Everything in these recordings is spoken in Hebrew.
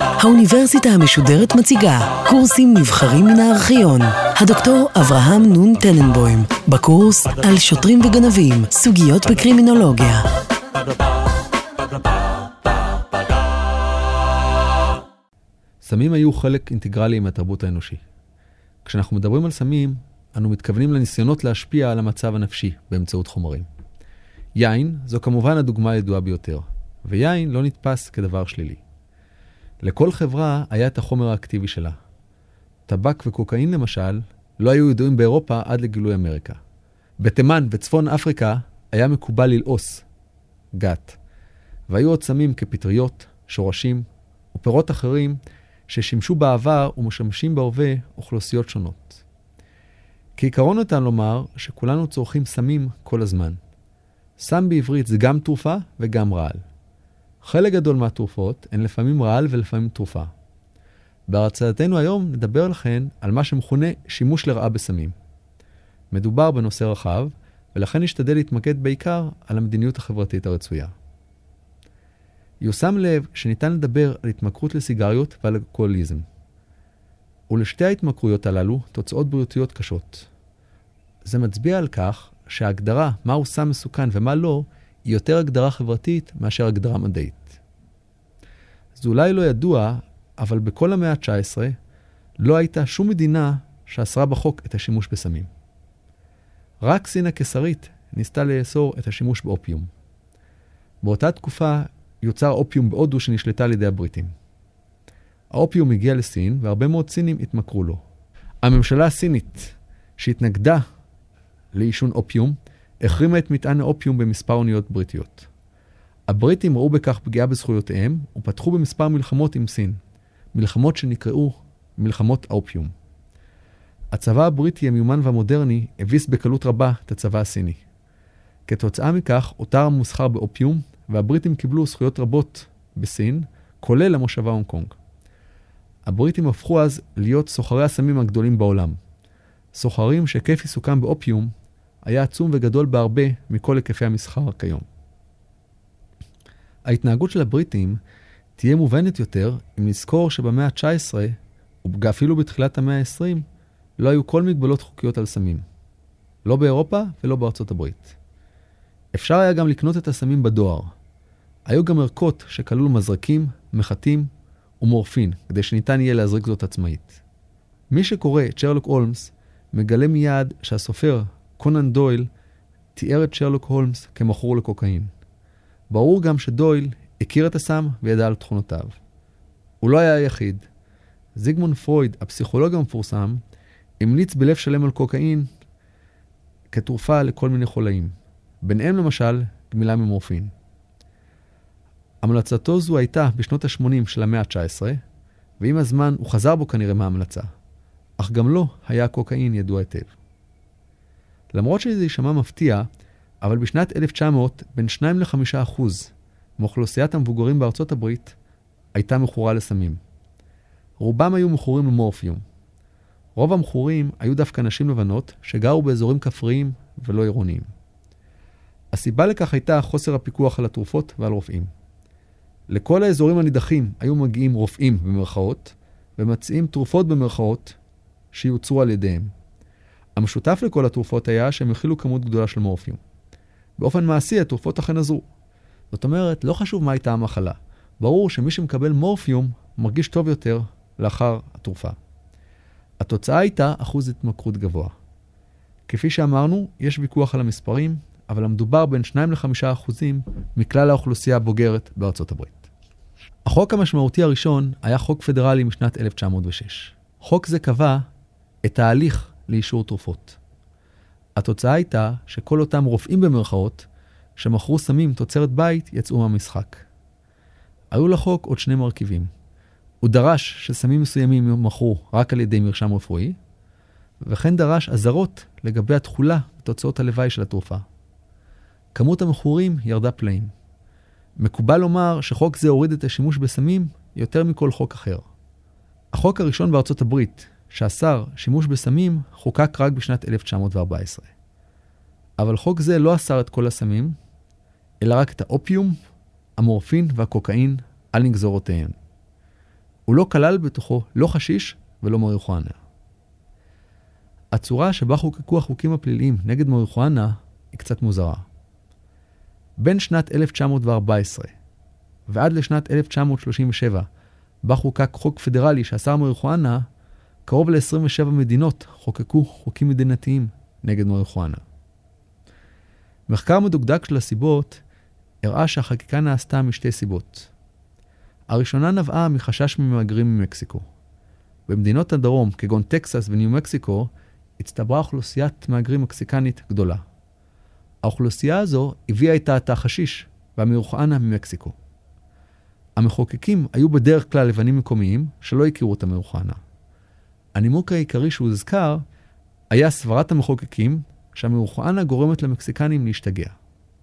האוניברסיטה המשודרת מציגה קורסים נבחרים מן הארכיון. הדוקטור אברהם נון טננבוים, בקורס על שוטרים וגנבים, סוגיות בקרימינולוגיה. סמים היו חלק אינטגרלי מהתרבות האנושי. כשאנחנו מדברים על סמים, אנו מתכוונים לניסיונות להשפיע על המצב הנפשי באמצעות חומרים. יין זו כמובן הדוגמה הידועה ביותר, ויין לא נתפס כדבר שלילי. לכל חברה היה את החומר האקטיבי שלה. טבק וקוקאין למשל לא היו ידועים באירופה עד לגילוי אמריקה. בתימן וצפון אפריקה היה מקובל ללעוס, גת, והיו עוד סמים כפטריות, שורשים ופירות אחרים ששימשו בעבר ומשמשים בהווה אוכלוסיות שונות. כעיקרון ניתן לומר שכולנו צורכים סמים כל הזמן. סם בעברית זה גם תרופה וגם רעל. חלק גדול מהתרופות הן לפעמים רעל ולפעמים תרופה. בהרצאתנו היום נדבר לכן על מה שמכונה שימוש לרעה בסמים. מדובר בנושא רחב, ולכן נשתדל להתמקד בעיקר על המדיניות החברתית הרצויה. יושם לב שניתן לדבר על התמכרות לסיגריות ועל אלכוהוליזם. ולשתי ההתמכרויות הללו תוצאות בריאותיות קשות. זה מצביע על כך שההגדרה מהו סם מסוכן ומה לא, היא יותר הגדרה חברתית מאשר הגדרה מדעית. זה אולי לא ידוע, אבל בכל המאה ה-19 לא הייתה שום מדינה שאסרה בחוק את השימוש בסמים. רק סין הקיסרית ניסתה לאסור את השימוש באופיום. באותה תקופה יוצר אופיום בהודו שנשלטה על ידי הבריטים. האופיום הגיע לסין, והרבה מאוד סינים התמכרו לו. הממשלה הסינית, שהתנגדה לעישון אופיום, החרימה את מטען האופיום במספר אוניות בריטיות. הבריטים ראו בכך פגיעה בזכויותיהם, ופתחו במספר מלחמות עם סין. מלחמות שנקראו מלחמות האופיום. הצבא הבריטי המיומן והמודרני הביס בקלות רבה את הצבא הסיני. כתוצאה מכך הותר המוסחר באופיום, והבריטים קיבלו זכויות רבות בסין, כולל המושבה הונג קונג. הבריטים הפכו אז להיות סוחרי הסמים הגדולים בעולם. סוחרים שהיקף עיסוקם באופיום היה עצום וגדול בהרבה מכל היקפי המסחר כיום. ההתנהגות של הבריטים תהיה מובנת יותר אם נזכור שבמאה ה-19, ואפילו בתחילת המאה ה-20, לא היו כל מגבלות חוקיות על סמים. לא באירופה ולא בארצות הברית. אפשר היה גם לקנות את הסמים בדואר. היו גם ערכות שכללו מזרקים, מחטים ומורפין, כדי שניתן יהיה להזריק זאת עצמאית. מי שקורא את שרלוק הולמס, מגלה מיד שהסופר קונן דויל תיאר את שרלוק הולמס כמכור לקוקאין. ברור גם שדויל הכיר את הסם וידע על תכונותיו. הוא לא היה היחיד. זיגמונד פרויד, הפסיכולוג המפורסם, המליץ בלב שלם על קוקאין כתרופה לכל מיני חולאים. ביניהם למשל גמילה ממורפין. המלצתו זו הייתה בשנות ה-80 של המאה ה-19, ועם הזמן הוא חזר בו כנראה מההמלצה. אך גם לו היה קוקאין ידוע היטב. למרות שזה יישמע מפתיע, אבל בשנת 1900 בין 2 ל-5 אחוז מאוכלוסיית המבוגרים בארצות הברית הייתה מכורה לסמים. רובם היו מכורים למורפיום. רוב המכורים היו דווקא נשים לבנות שגרו באזורים כפריים ולא עירוניים. הסיבה לכך הייתה חוסר הפיקוח על התרופות ועל רופאים. לכל האזורים הנידחים היו מגיעים רופאים במרכאות, ומציעים תרופות במרכאות שיוצרו על ידיהם. המשותף לכל התרופות היה שהם הכילו כמות גדולה של מורפיום. באופן מעשי התרופות אכן עזרו. זאת אומרת, לא חשוב מה הייתה המחלה. ברור שמי שמקבל מורפיום מרגיש טוב יותר לאחר התרופה. התוצאה הייתה אחוז התמכרות גבוה. כפי שאמרנו, יש ויכוח על המספרים, אבל המדובר בין 2 ל-5 אחוזים מכלל האוכלוסייה הבוגרת בארצות הברית. החוק המשמעותי הראשון היה חוק פדרלי משנת 1906. חוק זה קבע את ההליך לאישור תרופות. התוצאה הייתה שכל אותם רופאים במרכאות שמכרו סמים תוצרת בית יצאו מהמשחק. היו לחוק עוד שני מרכיבים. הוא דרש שסמים מסוימים יימכרו רק על ידי מרשם רפואי, וכן דרש אזהרות לגבי התכולה ותוצאות הלוואי של התרופה. כמות המכורים ירדה פלאים. מקובל לומר שחוק זה הוריד את השימוש בסמים יותר מכל חוק אחר. החוק הראשון בארצות הברית, שאסר שימוש בסמים, חוקק רק בשנת 1914. אבל חוק זה לא אסר את כל הסמים, אלא רק את האופיום, המורפין והקוקאין על נגזורותיהם. הוא לא כלל בתוכו לא חשיש ולא מריחואנה. הצורה שבה חוקקו החוקים הפליליים נגד מריחואנה היא קצת מוזרה. בין שנת 1914 ועד לשנת 1937, בה חוקק חוק פדרלי שאסר מריחואנה, קרוב ל-27 מדינות חוקקו חוקים מדינתיים נגד מריחואנה. מחקר מדוקדק של הסיבות הראה שהחקיקה נעשתה משתי סיבות. הראשונה נבעה מחשש ממהגרים ממקסיקו. במדינות הדרום, כגון טקסס וניו מקסיקו, הצטברה אוכלוסיית מהגרים מקסיקנית גדולה. האוכלוסייה הזו הביאה איתה את החשיש והמרוחאנה ממקסיקו. המחוקקים היו בדרך כלל לבנים מקומיים שלא הכירו את המרוחאנה. הנימוק העיקרי שהוזכר היה סברת המחוקקים שהמרוחאנה גורמת למקסיקנים להשתגע.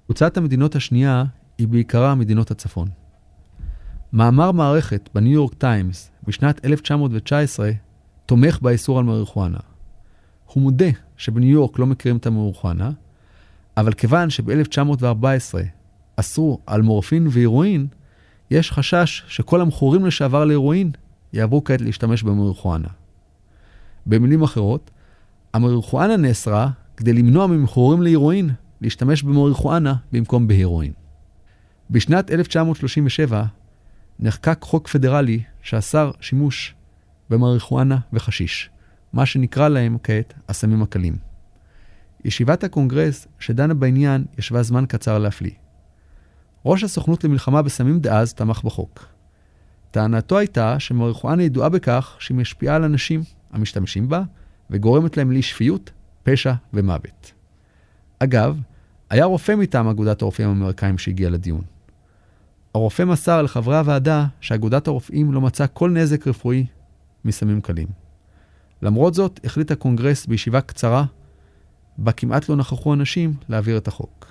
קבוצת המדינות השנייה היא בעיקרה מדינות הצפון. מאמר מערכת בניו יורק טיימס בשנת 1919 תומך באיסור על מריחואנה. הוא מודה שבניו יורק לא מכירים את המריחואנה, אבל כיוון שב-1914 אסרו על מורפין והירואין, יש חשש שכל המכורים לשעבר להירואין יעברו כעת להשתמש במריחואנה. במילים אחרות, המריחואנה נאסרה כדי למנוע ממכורים להירואין להשתמש במריחואנה במקום בהירואין. בשנת 1937 נחקק חוק פדרלי שאסר שימוש במריחואנה וחשיש, מה שנקרא להם כעת הסמים הקלים. ישיבת הקונגרס שדנה בעניין ישבה זמן קצר להפליא. ראש הסוכנות למלחמה בסמים דאז תמך בחוק. טענתו הייתה שמריחואנה ידועה בכך שהיא משפיעה על אנשים המשתמשים בה וגורמת להם לאי שפיות, פשע ומוות. אגב, היה רופא מטעם אגודת הרופאים האמריקאים שהגיע לדיון. הרופא מסר לחברי הוועדה שאגודת הרופאים לא מצאה כל נזק רפואי מסמים קלים. למרות זאת, החליט הקונגרס בישיבה קצרה, בה כמעט לא נכחו אנשים, להעביר את החוק.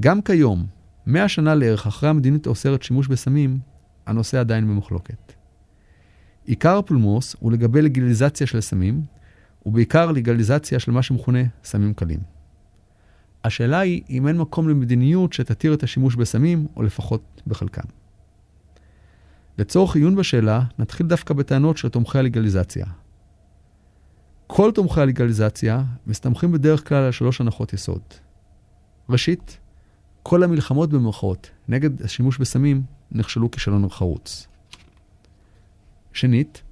גם כיום, מאה שנה לערך אחרי המדיניות האוסרת שימוש בסמים, הנושא עדיין במחלוקת. עיקר הפולמוס הוא לגבי לגליזציה של סמים, ובעיקר לגליזציה של מה שמכונה סמים קלים. השאלה היא אם אין מקום למדיניות שתתיר את השימוש בסמים, או לפחות בחלקם. לצורך עיון בשאלה, נתחיל דווקא בטענות של תומכי הלגליזציה. כל תומכי הלגליזציה מסתמכים בדרך כלל על שלוש הנחות יסוד. ראשית, כל המלחמות במרכאות נגד השימוש בסמים נכשלו כישלון חרוץ. שנית,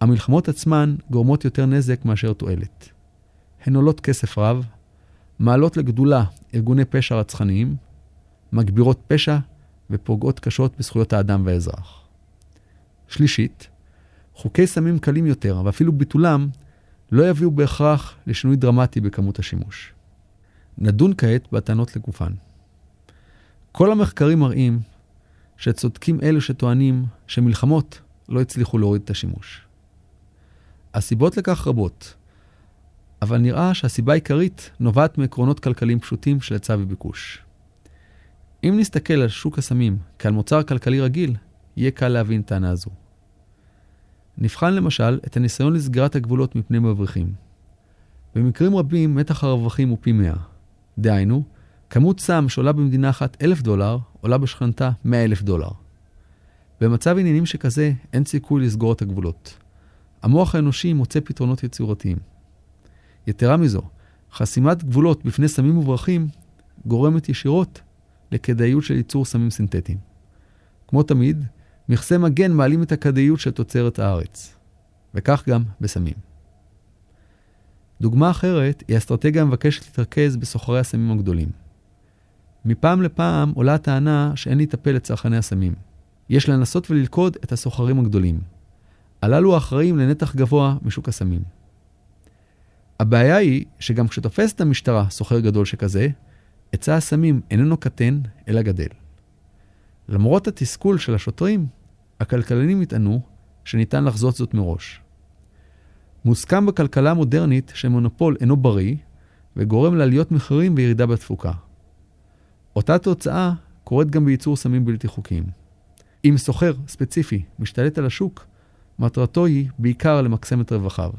המלחמות עצמן גורמות יותר נזק מאשר תועלת. הן עולות כסף רב, מעלות לגדולה ארגוני פשע רצחניים, מגבירות פשע ופוגעות קשות בזכויות האדם והאזרח. שלישית, חוקי סמים קלים יותר, ואפילו ביטולם, לא יביאו בהכרח לשינוי דרמטי בכמות השימוש. נדון כעת בטענות לגופן. כל המחקרים מראים שצודקים אלו שטוענים שמלחמות לא הצליחו להוריד את השימוש. הסיבות לכך רבות, אבל נראה שהסיבה העיקרית נובעת מעקרונות כלכליים פשוטים של היצע וביקוש. אם נסתכל על שוק הסמים כעל מוצר כלכלי רגיל, יהיה קל להבין טענה זו. נבחן למשל את הניסיון לסגירת הגבולות מפני מבריחים. במקרים רבים מתח הרווחים הוא פי 100. דהיינו, כמות סם שעולה במדינה אחת 1,000 דולר, עולה בשכנתה 100,000 דולר. במצב עניינים שכזה, אין סיכוי לסגור את הגבולות. המוח האנושי מוצא פתרונות יצירתיים. יתרה מזו, חסימת גבולות בפני סמים וברכים גורמת ישירות לכדאיות של ייצור סמים סינתטיים. כמו תמיד, מכסי מגן מעלים את הכדאיות של תוצרת הארץ, וכך גם בסמים. דוגמה אחרת היא אסטרטגיה המבקשת להתרכז בסוחרי הסמים הגדולים. מפעם לפעם עולה הטענה שאין להיטפל לצרכני הסמים. יש לנסות וללכוד את הסוחרים הגדולים. הללו האחראים לנתח גבוה משוק הסמים. הבעיה היא שגם כשתופסת המשטרה סוחר גדול שכזה, היצע הסמים איננו קטן, אלא גדל. למרות התסכול של השוטרים, הכלכלנים יטענו שניתן לחזות זאת מראש. מוסכם בכלכלה המודרנית שמונופול אינו בריא, וגורם לעליות מחירים וירידה בתפוקה. אותה תוצאה קורית גם בייצור סמים בלתי חוקיים. אם סוחר ספציפי משתלט על השוק, מטרתו היא בעיקר למקסם את רווחיו.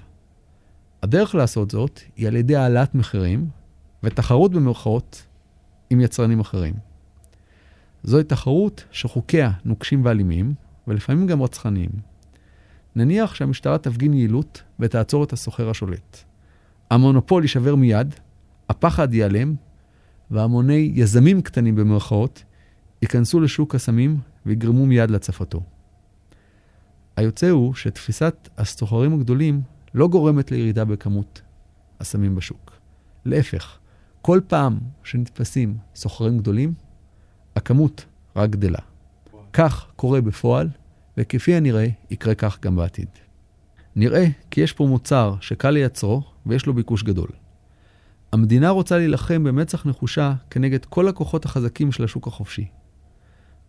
הדרך לעשות זאת היא על ידי העלאת מחירים ותחרות במרכאות עם יצרנים אחרים. זוהי תחרות שחוקיה נוקשים ואלימים, ולפעמים גם רצחניים. נניח שהמשטרה תפגין יעילות ותעצור את הסוחר השולט. המונופול יישבר מיד, הפחד ייעלם, והמוני יזמים קטנים במרכאות ייכנסו לשוק הסמים ויגרמו מיד להצפתו. היוצא הוא שתפיסת הסוחרים הגדולים לא גורמת לירידה בכמות הסמים בשוק. להפך, כל פעם שנתפסים סוחרים גדולים, הכמות רק גדלה. כך קורה בפועל, וכפי הנראה, יקרה כך גם בעתיד. נראה כי יש פה מוצר שקל לייצרו ויש לו ביקוש גדול. המדינה רוצה להילחם במצח נחושה כנגד כל הכוחות החזקים של השוק החופשי.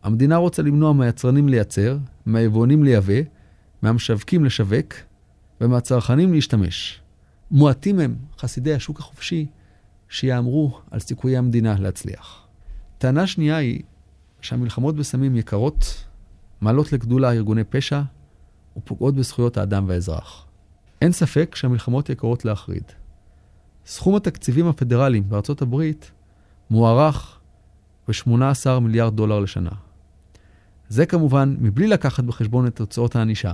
המדינה רוצה למנוע מהיצרנים לייצר, מהיבואנים לייבא, מהמשווקים לשווק ומהצרכנים להשתמש. מועטים הם חסידי השוק החופשי שיאמרו על סיכויי המדינה להצליח. טענה שנייה היא שהמלחמות בסמים יקרות, מעלות לגדולה ארגוני פשע ופוגעות בזכויות האדם והאזרח. אין ספק שהמלחמות יקרות להחריד. סכום התקציבים הפדרליים בארצות הברית מוערך ב-18 מיליארד דולר לשנה. זה כמובן מבלי לקחת בחשבון את תוצאות הענישה,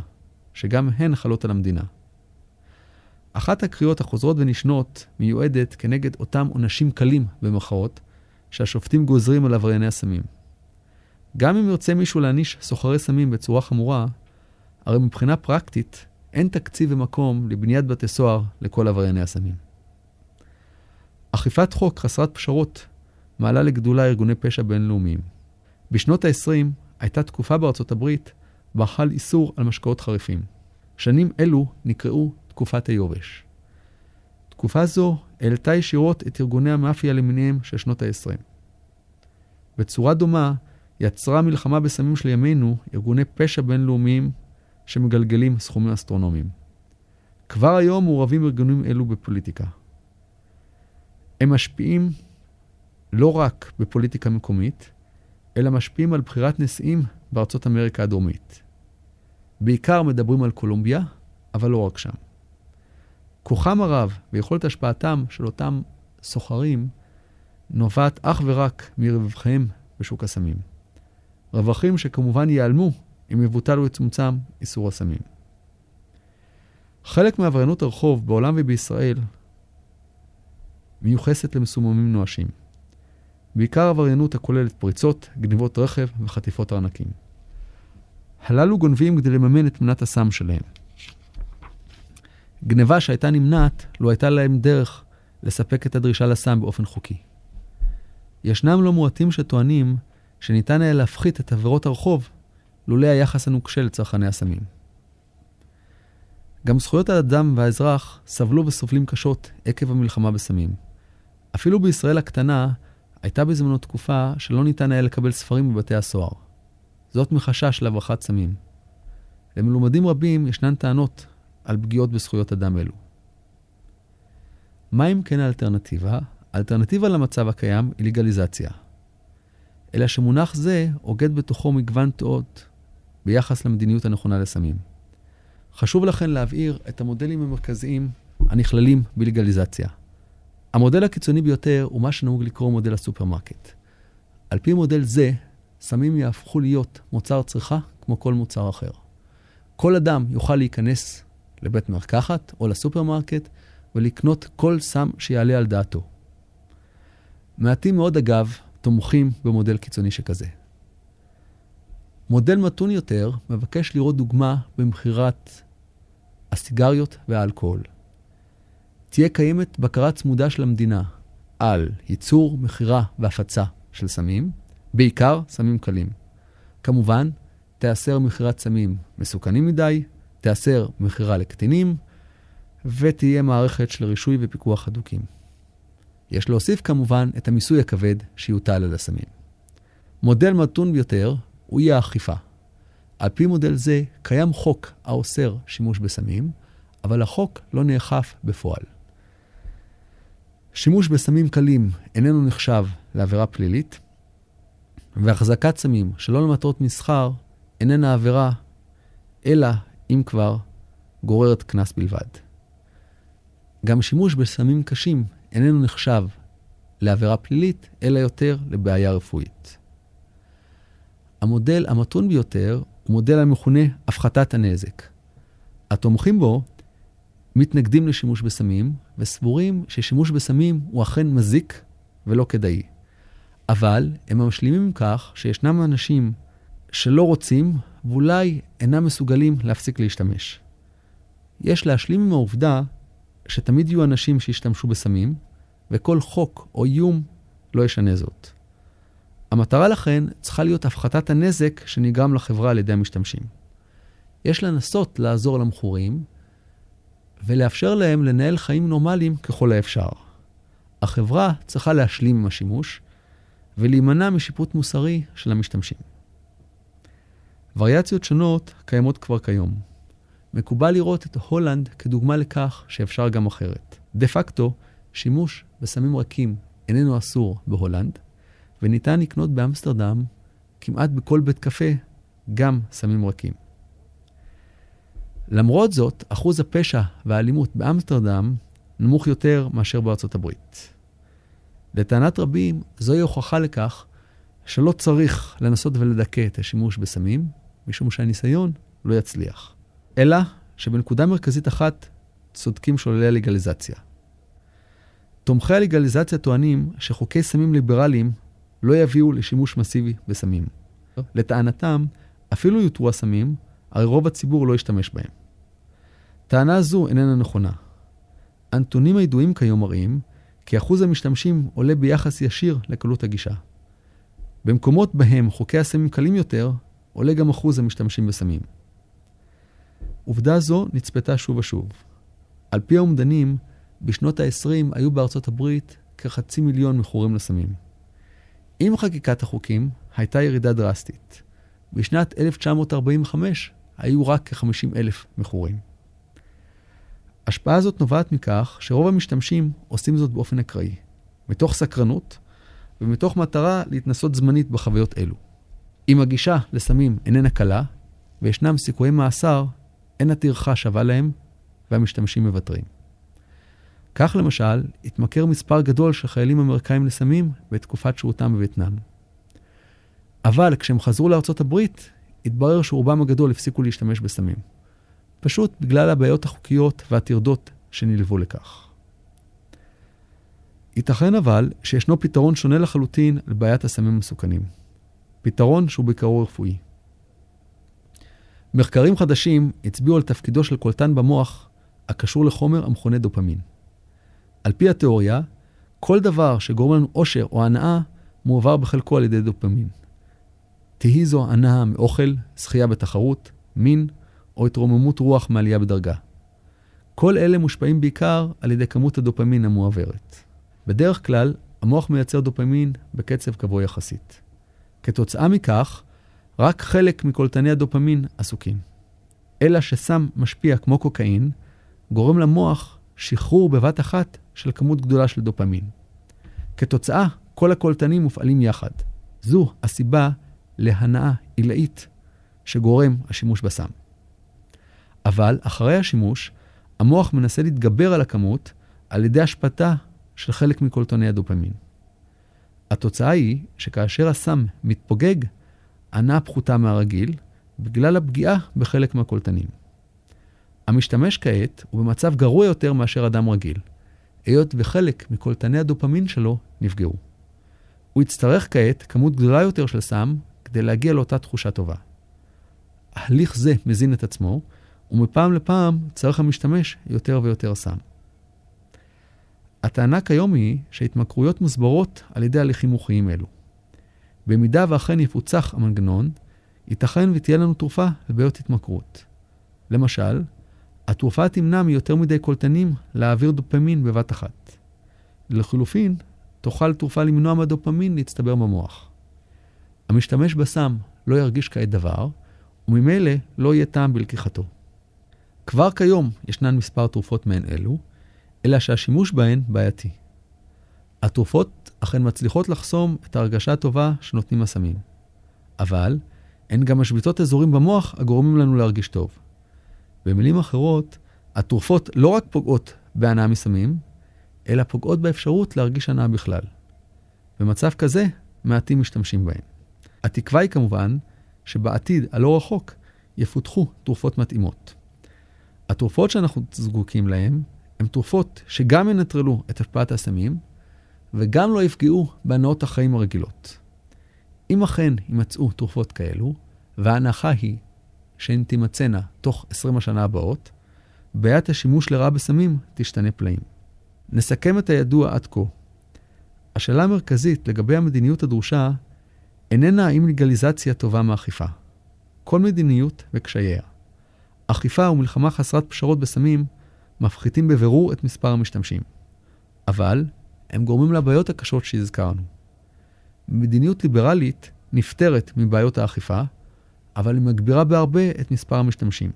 שגם הן חלות על המדינה. אחת הקריאות החוזרות ונשנות מיועדת כנגד אותם עונשים קלים, במרכאות, שהשופטים גוזרים על עברייני הסמים. גם אם ירצה מישהו להעניש סוחרי סמים בצורה חמורה, הרי מבחינה פרקטית אין תקציב ומקום לבניית בתי סוהר לכל עברייני הסמים. אכיפת חוק חסרת פשרות מעלה לגדולה ארגוני פשע בינלאומיים. בשנות ה-20 הייתה תקופה בארצות הברית בה חל איסור על משקאות חריפים. שנים אלו נקראו תקופת היובש. תקופה זו העלתה ישירות את ארגוני המאפיה למיניהם של שנות ה-20. בצורה דומה יצרה מלחמה בסמים של ימינו ארגוני פשע בינלאומיים שמגלגלים סכומים אסטרונומיים. כבר היום מעורבים ארגונים אלו בפוליטיקה. הם משפיעים לא רק בפוליטיקה מקומית, אלא משפיעים על בחירת נשיאים בארצות אמריקה הדרומית. בעיקר מדברים על קולומביה, אבל לא רק שם. כוחם הרב ויכולת השפעתם של אותם סוחרים נובעת אך ורק מרווחיהם בשוק הסמים. רווחים שכמובן ייעלמו אם יבוטל או יצומצם איסור הסמים. חלק מעבריינות הרחוב בעולם ובישראל מיוחסת למסוממים נואשים. בעיקר עבריינות הכוללת פריצות, גנבות רכב וחטיפות ארנקים. הללו גונבים כדי לממן את מנת הסם שלהם. גניבה שהייתה נמנעת לו הייתה להם דרך לספק את הדרישה לסם באופן חוקי. ישנם לא מועטים שטוענים שניתן היה להפחית את עבירות הרחוב לולא היחס הנוקשה לצרכני הסמים. גם זכויות האדם והאזרח סבלו וסובלים קשות עקב המלחמה בסמים. אפילו בישראל הקטנה הייתה בזמנו תקופה שלא ניתן היה לקבל ספרים בבתי הסוהר. זאת מחשש להברחת סמים. למלומדים רבים ישנן טענות על פגיעות בזכויות אדם אלו. מה אם כן האלטרנטיבה? האלטרנטיבה למצב הקיים היא לגליזציה. אלא שמונח זה אוגד בתוכו מגוון דעות ביחס למדיניות הנכונה לסמים. חשוב לכן להבהיר את המודלים המרכזיים הנכללים בלגליזציה. המודל הקיצוני ביותר הוא מה שנהוג לקרוא מודל הסופרמרקט. על פי מודל זה, סמים יהפכו להיות מוצר צריכה כמו כל מוצר אחר. כל אדם יוכל להיכנס לבית מרקחת או לסופרמרקט ולקנות כל סם שיעלה על דעתו. מעטים מאוד, אגב, תומכים במודל קיצוני שכזה. מודל מתון יותר מבקש לראות דוגמה במכירת הסיגריות והאלכוהול. תהיה קיימת בקרה צמודה של המדינה על ייצור, מכירה והפצה של סמים, בעיקר סמים קלים. כמובן, תיאסר מכירת סמים מסוכנים מדי, תיאסר מכירה לקטינים, ותהיה מערכת של רישוי ופיקוח הדוקים. יש להוסיף כמובן את המיסוי הכבד שיוטל על הסמים. מודל מתון ביותר הוא אי האכיפה. על פי מודל זה קיים חוק האוסר שימוש בסמים, אבל החוק לא נאכף בפועל. שימוש בסמים קלים איננו נחשב לעבירה פלילית, והחזקת סמים שלא למטרות מסחר איננה עבירה, אלא, אם כבר, גוררת קנס בלבד. גם שימוש בסמים קשים איננו נחשב לעבירה פלילית, אלא יותר לבעיה רפואית. המודל המתון ביותר הוא מודל המכונה הפחתת הנזק. התומכים בו מתנגדים לשימוש בסמים וסבורים ששימוש בסמים הוא אכן מזיק ולא כדאי. אבל הם משלימים עם כך שישנם אנשים שלא רוצים ואולי אינם מסוגלים להפסיק להשתמש. יש להשלים עם העובדה שתמיד יהיו אנשים שישתמשו בסמים, וכל חוק או איום לא ישנה זאת. המטרה לכן צריכה להיות הפחתת הנזק שנגרם לחברה על ידי המשתמשים. יש לנסות לעזור למכורים ולאפשר להם לנהל חיים נורמליים ככל האפשר. החברה צריכה להשלים עם השימוש ולהימנע משיפוט מוסרי של המשתמשים. וריאציות שונות קיימות כבר כיום. מקובל לראות את הולנד כדוגמה לכך שאפשר גם אחרת. דה פקטו, שימוש בסמים רכים איננו אסור בהולנד, וניתן לקנות באמסטרדם כמעט בכל בית קפה גם סמים רכים. למרות זאת, אחוז הפשע והאלימות באמסטרדם נמוך יותר מאשר בארצות הברית. לטענת רבים, זוהי הוכחה לכך שלא צריך לנסות ולדכא את השימוש בסמים, משום שהניסיון לא יצליח. אלא שבנקודה מרכזית אחת צודקים שוללי הלגליזציה. תומכי הלגליזציה טוענים שחוקי סמים ליברליים לא יביאו לשימוש מסיבי בסמים. לטענתם, אפילו יותרו הסמים, הרי רוב הציבור לא ישתמש בהם. טענה זו איננה נכונה. הנתונים הידועים כיום מראים כי אחוז המשתמשים עולה ביחס ישיר לקלות הגישה. במקומות בהם חוקי הסמים קלים יותר, עולה גם אחוז המשתמשים בסמים. עובדה זו נצפתה שוב ושוב. על פי האומדנים, בשנות ה-20 היו בארצות הברית כחצי מיליון מכורים לסמים. עם חקיקת החוקים הייתה ירידה דרסטית. בשנת 1945 היו רק כ-50 אלף מכורים. השפעה זאת נובעת מכך שרוב המשתמשים עושים זאת באופן אקראי, מתוך סקרנות ומתוך מטרה להתנסות זמנית בחוויות אלו. אם הגישה לסמים איננה קלה, וישנם סיכויי מאסר, אין הטרחה שווה להם, והמשתמשים מוותרים. כך למשל, התמכר מספר גדול של חיילים אמריקאים לסמים בתקופת שהותם בווייטנאם. אבל כשהם חזרו לארצות הברית, התברר שרובם הגדול הפסיקו להשתמש בסמים. פשוט בגלל הבעיות החוקיות והטרדות שנלוו לכך. ייתכן אבל שישנו פתרון שונה לחלוטין לבעיית הסמים המסוכנים. פתרון שהוא בעיקרו רפואי. מחקרים חדשים הצביעו על תפקידו של קולטן במוח הקשור לחומר המכונה דופמין. על פי התיאוריה, כל דבר שגורם לנו אושר או הנאה מועבר בחלקו על ידי דופמין. תהי זו הנאה מאוכל, זכייה בתחרות, מין או התרוממות רוח מעלייה בדרגה. כל אלה מושפעים בעיקר על ידי כמות הדופמין המועברת. בדרך כלל, המוח מייצר דופמין בקצב קבוע יחסית. כתוצאה מכך, רק חלק מקולטני הדופמין עסוקים. אלא שסם משפיע כמו קוקאין, גורם למוח שחרור בבת אחת של כמות גדולה של דופמין. כתוצאה, כל הקולטנים מופעלים יחד. זו הסיבה להנאה עילאית שגורם השימוש בסם. אבל אחרי השימוש, המוח מנסה להתגבר על הכמות על ידי השפעתה של חלק מקולטוני הדופמין. התוצאה היא שכאשר הסם מתפוגג, הנאה פחותה מהרגיל, בגלל הפגיעה בחלק מהקולטנים. המשתמש כעת הוא במצב גרוע יותר מאשר אדם רגיל, היות וחלק מקולטני הדופמין שלו נפגעו. הוא יצטרך כעת כמות גדולה יותר של סם כדי להגיע לאותה תחושה טובה. הליך זה מזין את עצמו, ומפעם לפעם צריך המשתמש יותר ויותר סם. הטענה כיום היא שהתמכרויות מוסברות על ידי הליכים מוחיים אלו. במידה ואכן יפוצח המנגנון, ייתכן ותהיה לנו תרופה לבעיות התמכרות. למשל, התרופה תמנע מיותר מדי קולטנים להעביר דופמין בבת אחת. לחלופין, תוכל תרופה למנוע מהדופמין להצטבר במוח. המשתמש בסם לא ירגיש כעת דבר, וממילא לא יהיה טעם בלקיחתו. כבר כיום ישנן מספר תרופות מעין אלו, אלא שהשימוש בהן בעייתי. התרופות אכן מצליחות לחסום את ההרגשה הטובה שנותנים הסמים. אבל הן גם משביתות אזורים במוח הגורמים לנו להרגיש טוב. במילים אחרות, התרופות לא רק פוגעות בהנאה מסמים, אלא פוגעות באפשרות להרגיש הנאה בכלל. במצב כזה, מעטים משתמשים בהן. התקווה היא כמובן שבעתיד הלא רחוק יפותחו תרופות מתאימות. התרופות שאנחנו זקוקים להן הן תרופות שגם ינטרלו את השפעת הסמים וגם לא יפגעו בהנאות החיים הרגילות. אם אכן יימצאו תרופות כאלו, וההנחה היא שהן תימצאנה תוך 20 השנה הבאות, בעיית השימוש לרעה בסמים תשתנה פלאים. נסכם את הידוע עד כה. השאלה המרכזית לגבי המדיניות הדרושה איננה האם לגליזציה טובה מאכיפה. כל מדיניות וקשייה. אכיפה ומלחמה חסרת פשרות בסמים מפחיתים בבירור את מספר המשתמשים. אבל הם גורמים לבעיות הקשות שהזכרנו. מדיניות ליברלית נפטרת מבעיות האכיפה, אבל היא מגבירה בהרבה את מספר המשתמשים.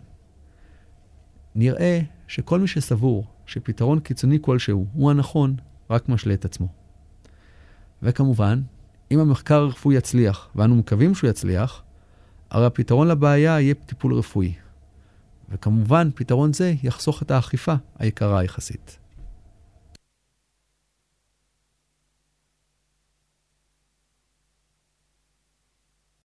נראה שכל מי שסבור שפתרון קיצוני כלשהו הוא הנכון, רק משלה את עצמו. וכמובן, אם המחקר הרפואי יצליח, ואנו מקווים שהוא יצליח, הרי הפתרון לבעיה יהיה טיפול רפואי. וכמובן, פתרון זה יחסוך את האכיפה היקרה יחסית.